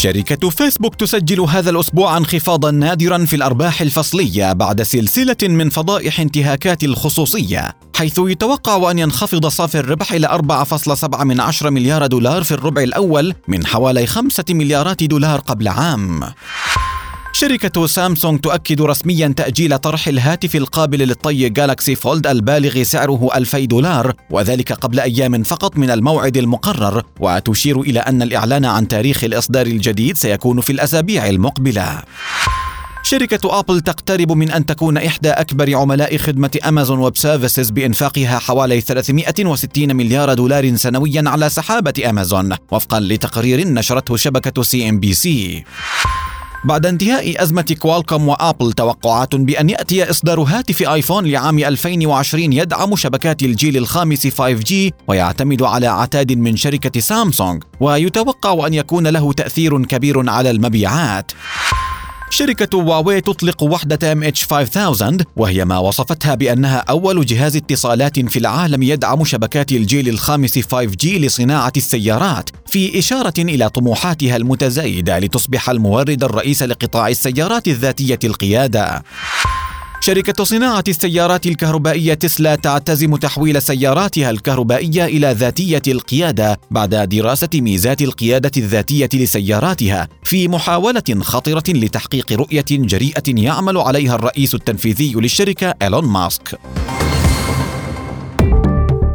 شركة فيسبوك تسجل هذا الأسبوع انخفاضا نادرا في الأرباح الفصلية بعد سلسلة من فضائح انتهاكات الخصوصية حيث يتوقع أن ينخفض صافي الربح إلى 4.7 من عشر مليار دولار في الربع الأول من حوالي 5 مليارات دولار قبل عام. شركة سامسونج تؤكد رسميا تأجيل طرح الهاتف القابل للطي Galaxy Fold البالغ سعره 2000 دولار وذلك قبل أيام فقط من الموعد المقرر وتشير إلى أن الإعلان عن تاريخ الإصدار الجديد سيكون في الأسابيع المقبلة. شركة أبل تقترب من أن تكون إحدى أكبر عملاء خدمة Amazon Web Services بإنفاقها حوالي 360 مليار دولار سنويا على سحابة أمازون وفقا لتقرير نشرته شبكة CNBC. بعد انتهاء أزمة كوالكوم وآبل توقعات بأن يأتي إصدار هاتف آيفون لعام 2020 يدعم شبكات الجيل الخامس 5G ويعتمد على عتاد من شركة سامسونج ويتوقع أن يكون له تأثير كبير على المبيعات. شركة واوي تطلق وحدة MH5000 وهي ما وصفتها بأنها أول جهاز اتصالات في العالم يدعم شبكات الجيل الخامس 5G لصناعة السيارات. في إشارة إلى طموحاتها المتزايدة لتصبح المورد الرئيس لقطاع السيارات الذاتية القيادة شركة صناعة السيارات الكهربائية تسلا تعتزم تحويل سياراتها الكهربائية إلى ذاتية القيادة بعد دراسة ميزات القيادة الذاتية لسياراتها في محاولة خطرة لتحقيق رؤية جريئة يعمل عليها الرئيس التنفيذي للشركة إيلون ماسك.